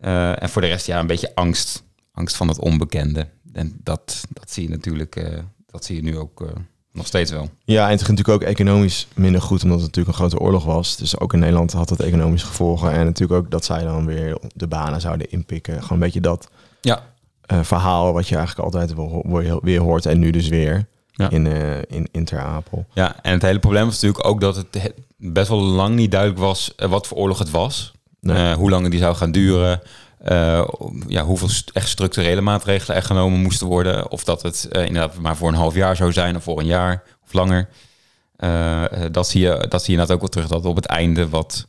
En voor de rest, ja, een beetje angst. Angst van het onbekende. En dat, dat zie je natuurlijk, dat zie je nu ook nog steeds wel. Ja, en het ging natuurlijk ook economisch minder goed, omdat het natuurlijk een grote oorlog was. Dus ook in Nederland had dat economische gevolgen. En natuurlijk ook dat zij dan weer de banen zouden inpikken. Gewoon een beetje dat ja. verhaal wat je eigenlijk altijd weer, weer hoort en nu dus weer. Ja. In, in, in Ter Apel. Ja, en het hele probleem was natuurlijk ook dat het best wel lang niet duidelijk was wat voor oorlog het was. Nee. hoe lang die zou gaan duren. Uh, ja, hoeveel echt structurele maatregelen er genomen moesten worden. Of dat het uh, inderdaad maar voor een half jaar zou zijn of voor een jaar of langer. Uh, dat, zie je, dat zie je inderdaad ook wel terug dat het op het einde wat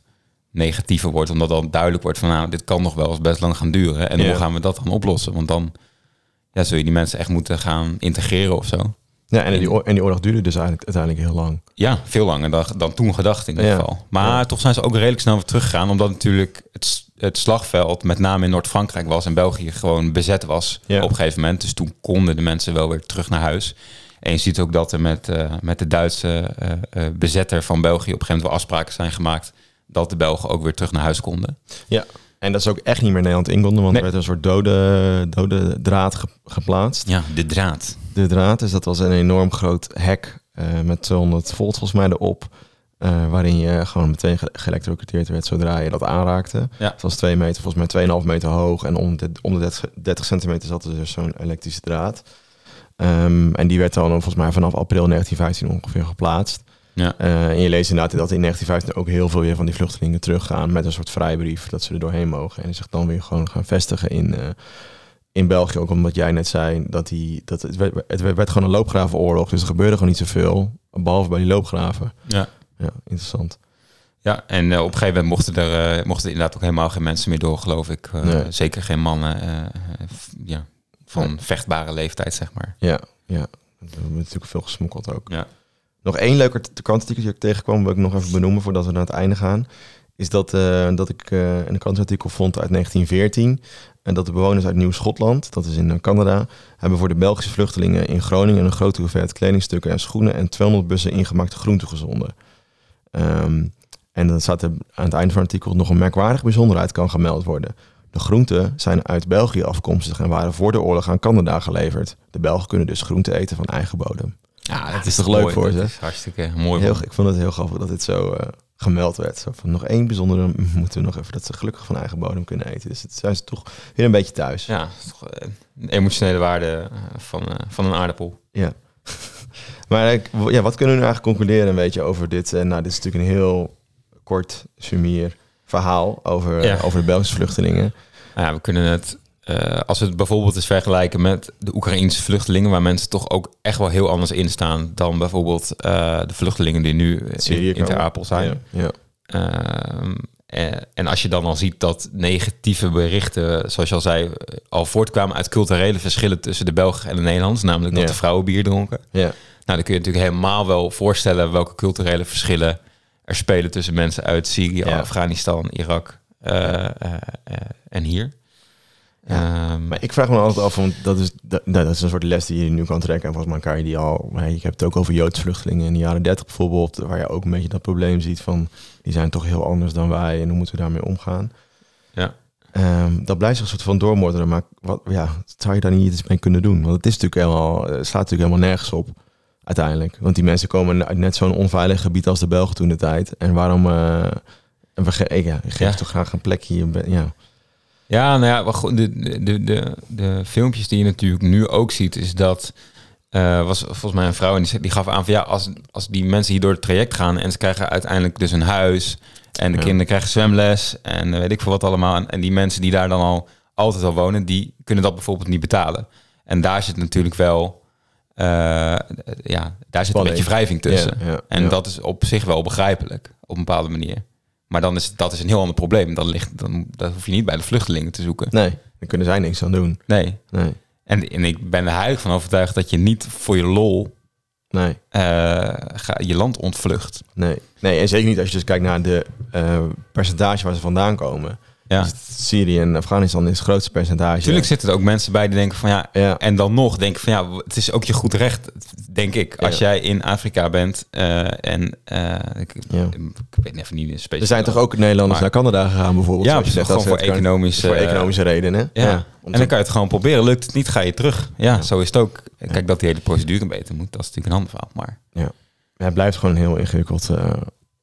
negatiever wordt. Omdat dan duidelijk wordt van nou, dit kan nog wel eens best lang gaan duren. En hoe gaan we dat dan oplossen? Want dan ja, zul je die mensen echt moeten gaan integreren of zo. Ja, en die, en die oorlog duurde dus eigenlijk uiteindelijk heel lang. Ja, veel langer dan, dan toen gedacht in ieder ja. geval. Maar ja. toch zijn ze ook redelijk snel weer teruggegaan. Omdat natuurlijk het, het slagveld, met name in Noord-Frankrijk was en België, gewoon bezet was ja. op een gegeven moment. Dus toen konden de mensen wel weer terug naar huis. En je ziet ook dat er met, uh, met de Duitse uh, uh, bezetter van België op een gegeven moment wel afspraken zijn gemaakt. Dat de Belgen ook weer terug naar huis konden. Ja, en dat is ook echt niet meer Nederland inkonden, want nee. er werd een soort dode, dode draad ge geplaatst. Ja, de draad. De draad, dus dat was een enorm groot hek uh, met 200 volt volgens mij erop. Uh, waarin je gewoon meteen ge geëlectrocuteerd werd zodra je dat aanraakte. Ja. Het was 2 meter, volgens mij 2,5 meter hoog. En om de, om de 30, 30 centimeter zat er dus zo'n elektrische draad. Um, en die werd dan volgens mij vanaf april 1915 ongeveer geplaatst. Ja. Uh, en je leest inderdaad dat in 1915 ook heel veel weer van die vluchtelingen teruggaan met een soort vrijbrief dat ze er doorheen mogen. En zich dan weer gewoon gaan vestigen in, uh, in België. Ook omdat jij net zei dat, die, dat het, werd, het werd gewoon een loopgravenoorlog. Dus er gebeurde gewoon niet zoveel, behalve bij die loopgraven. Ja, ja interessant. Ja, en uh, op een gegeven moment mochten er, uh, mochten er inderdaad ook helemaal geen mensen meer door, geloof ik. Uh, nee. Zeker geen mannen ja, van ja. vechtbare leeftijd, zeg maar. Ja, ja. Er wordt natuurlijk veel gesmokkeld ook. Ja. Nog één leuker krantartikel die ik tegenkwam, wil ik nog even benoemen voordat we naar het einde gaan. Is dat, dat ik een krantartikel vond uit 1914. En dat de bewoners uit Nieuw-Schotland, dat is in Canada, hebben voor de Belgische vluchtelingen in Groningen een grote hoeveelheid kledingstukken en schoenen en 200 bussen ingemaakte groenten gezonden. Um, en dan staat er aan het einde van het artikel nog een merkwaardige bijzonderheid kan gemeld worden. De groenten zijn uit België afkomstig en waren voor de oorlog aan Canada geleverd. De Belgen kunnen dus groenten eten van eigen bodem. Ja, dat is toch leuk voor ze? Hartstikke mooi. Heel, ik vond het heel grappig dat dit zo uh, gemeld werd. Zo van nog één bijzondere <laughs> moeten we nog even dat ze gelukkig van eigen bodem kunnen eten. Dus het zijn ze toch weer een beetje thuis. Ja, toch, uh, emotionele waarde van, uh, van een aardappel. Ja. Maar ja, wat kunnen we nu eigenlijk concluderen een beetje over dit? En nou, dit is natuurlijk een heel kort sumier verhaal over, ja. over de Belgische vluchtelingen. Ja, we kunnen het uh, als we het bijvoorbeeld eens vergelijken met de Oekraïnse vluchtelingen, waar mensen toch ook echt wel heel anders in staan dan bijvoorbeeld uh, de vluchtelingen die nu in, in Ter Apel zijn. Ja, ja. Uh, en als je dan al ziet dat negatieve berichten, zoals je al zei, al voortkwamen uit culturele verschillen tussen de Belgen en de Nederlanders, namelijk dat de vrouwen bier dronken. Ja. Nou, dan kun je natuurlijk helemaal wel voorstellen welke culturele verschillen er spelen tussen mensen uit Syrië, Afghanistan, Irak en hier. Ehm, Maar ik vraag me altijd af, want dat is, dat, dat is een soort les die je nu kan trekken. En volgens mij kan je die al... Je hebt het ook over Joodse vluchtelingen in de jaren 30 bijvoorbeeld... waar je ook een beetje dat probleem ziet van... die zijn toch heel anders dan wij en hoe moeten we daarmee omgaan? Ja. Ehm, dat blijft een soort van doormodderen. Maar wat, ja, zou je daar niet iets mee kunnen doen? Want het is natuurlijk helemaal, het slaat natuurlijk helemaal nergens op uiteindelijk. Want die mensen komen uit net zo'n onveilig gebied als de Belgen toen de tijd. En waarom... eh en we ge ik, ja, ik geef Ja. toch graag een plekje hier. Ja. Ja, nou ja, maar goed, de, de, de, de filmpjes die je natuurlijk nu ook ziet, is dat. eh, was volgens mij een vrouw en die, die gaf aan van ja, als, als die mensen hier door het traject gaan en ze krijgen uiteindelijk dus een huis en de Ja. kinderen krijgen zwemles en eh, weet ik veel wat allemaal. En, en die mensen die daar dan al altijd al wonen, die kunnen dat bijvoorbeeld niet betalen. En daar zit natuurlijk wel, eh, ja, daar zit een beetje wrijving tussen. Ja, ja, En ja. dat is op zich wel begrijpelijk, op een bepaalde manier. Maar dan is dat is een heel ander probleem. Dan, ligt, dan dat hoef je niet bij de vluchtelingen te zoeken. Nee, daar kunnen zij niks aan doen. Nee. Nee, En, en ik ben er heilig van overtuigd dat je niet voor je lol nee. eh, ga, je land ontvlucht. Nee. nee, en zeker niet als je dus kijkt naar de eh, percentage waar ze vandaan komen. Ja. Dus Syrië en Afghanistan is het grootste percentage. Natuurlijk zitten er ook mensen bij die denken van ja, Ja, en dan nog denken van ja, het is ook je goed recht, denk ik. Als Ja. jij in Afrika bent eh, en eh, ik, weet even niet specifiek. er zijn toch ook Nederlanders Maar- naar Canada gegaan bijvoorbeeld? Ja, precies, gewoon voor kan- economische, voor economische redenen. Ja. en dan kan je het gewoon proberen. Lukt het niet, ga je terug. Ja, zo is het ook. Kijk, dat die hele procedure beter moet, dat is natuurlijk een ander verhaal. Maar Ja, het blijft gewoon een heel ingewikkeld, eh,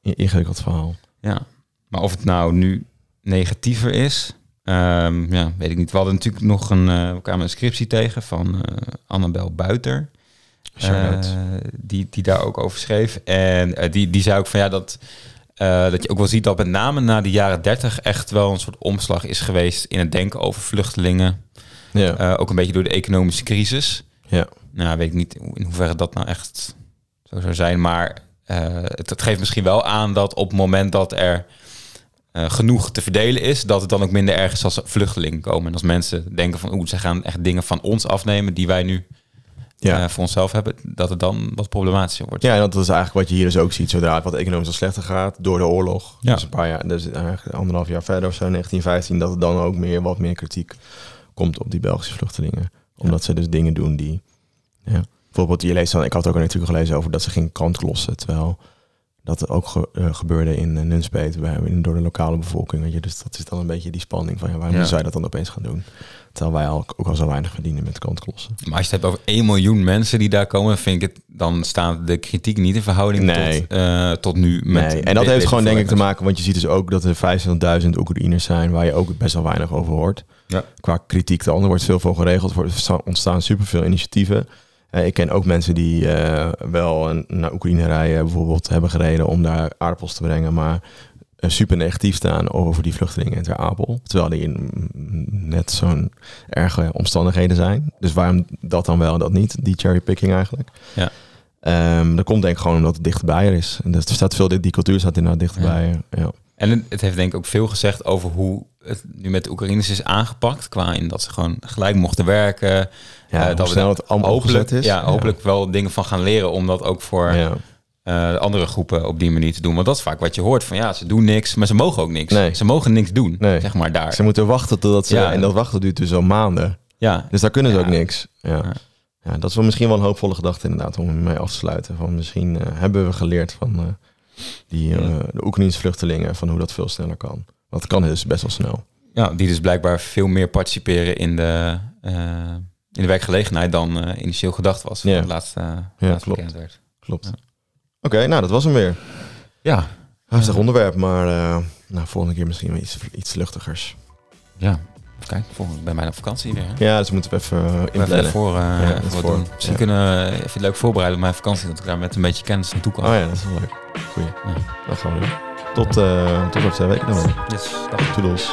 in- ingewikkeld verhaal. Ja, maar of het nou nu negatiever is, ehm, ja, weet ik niet. We hadden natuurlijk nog een, eh, we kwamen een scriptie tegen van eh Annabel Buiter, eh, die, die daar ook over schreef. En die, die zei ook van ja, dat, dat je ook wel ziet dat met name na de jaren 30 echt wel een soort omslag is geweest in het denken over vluchtelingen. ja. Ook een beetje door de economische crisis. Ja. Nou, weet ik niet in hoeverre dat nou echt zo zou zijn. Maar het, het geeft misschien wel aan dat op het moment dat er eh, genoeg te verdelen is, dat het dan ook minder erg is als vluchtelingen komen. En als mensen denken van, oeh, ze gaan echt dingen van ons afnemen die wij nu Ja. eh, voor onszelf hebben, dat het dan wat problematischer wordt. Ja, en dat is eigenlijk wat je hier dus ook ziet. Zodra het wat economisch al slechter gaat door de oorlog. Ja. Dus een paar jaar, dus eigenlijk anderhalf jaar verder of zo, 1915, dat er dan ook meer, wat meer kritiek komt op die Belgische vluchtelingen. Omdat ze dus dingen doen die. Ja. Bijvoorbeeld, je leest dan, ik had ook een artikel gelezen over dat ze geen krant lossen. Terwijl dat ook ge- eh, gebeurde in uh, Nunspeet bij, door de lokale bevolking. Weet je? Dus dat is dan een beetje die spanning van ja, waarom Ja. zij dat dan opeens gaan doen? Terwijl wij al, ook al zo weinig verdienen met krantklossen. Maar als je het hebt over 1 miljoen mensen die daar komen, vind ik het, dan staat de kritiek niet in verhouding Nee. tot, eh, tot nu. Met Nee, en dat heeft gewoon denk ik te maken, want je ziet dus ook dat er 25.000 Oekraïners zijn waar je ook best wel weinig over hoort. Ja. Qua kritiek dan, er wordt veel voor geregeld, er ontstaan superveel initiatieven. Eh, ik ken ook mensen die eh, wel naar Oekraïne rijden, bijvoorbeeld hebben gereden om daar aardappels te brengen, maar eh, super negatief staan over die vluchtelingen in Ter Apel. Terwijl die in mm, net zo'n erge omstandigheden zijn. Dus waarom dat dan wel en dat niet? Die cherrypicking eigenlijk. Ja. Ehm, dat komt denk ik gewoon omdat het dichterbij er is. En er staat veel, die cultuur staat inderdaad dichterbij. Ja. Ja. En het heeft denk ik ook veel gezegd over hoe het nu met de Oekraïners is aangepakt. Qua in dat ze gewoon gelijk mochten werken. Ja, hoe dat we snel het allemaal hopelijk, is. Ja, hopelijk wel dingen van gaan leren om dat ook voor Ja. eh, andere groepen op die manier te doen. Want dat is vaak wat je hoort van ja, ze doen niks, maar ze mogen ook niks. Nee. Ze mogen niks doen, Nee. zeg maar daar. Ze moeten wachten totdat ze... Ja. En dat wachten duurt dus al maanden. Ja, Dus daar kunnen ze ook niks. Ja. Ja. Dat is wel misschien wel een hoopvolle gedachte inderdaad om mee af te sluiten. Van misschien eh, hebben we geleerd van die, de Oekraïnse vluchtelingen van hoe dat veel sneller kan. Het kan dus best wel snel. ja, die dus blijkbaar veel meer participeren in de, eh, in de werkgelegenheid dan eh, initieel gedacht was. Ja. Ja. Laatst, eh Ja, klopt. werd. Klopt. Ja. Oké, nou dat was hem weer. Ja, Heftig onderwerp, maar eh, nou, volgende keer misschien iets, iets luchtigers. ja. Kijk, volgende bij mij op vakantie weer. Hè? Ja, dus moeten we even uh, Even inplannen. voor, eh, Ja, even dat voor. doen. Misschien Ja. kunnen we even leuk voorbereiden op mijn vakantie. Dat ik daar met een beetje kennis naartoe kan. Oh ja, dat is wel leuk. Goeie. Ja. Dat gaan we doen. Tot, eh tot over twee weken dan weer. Yes, dag. Toedels.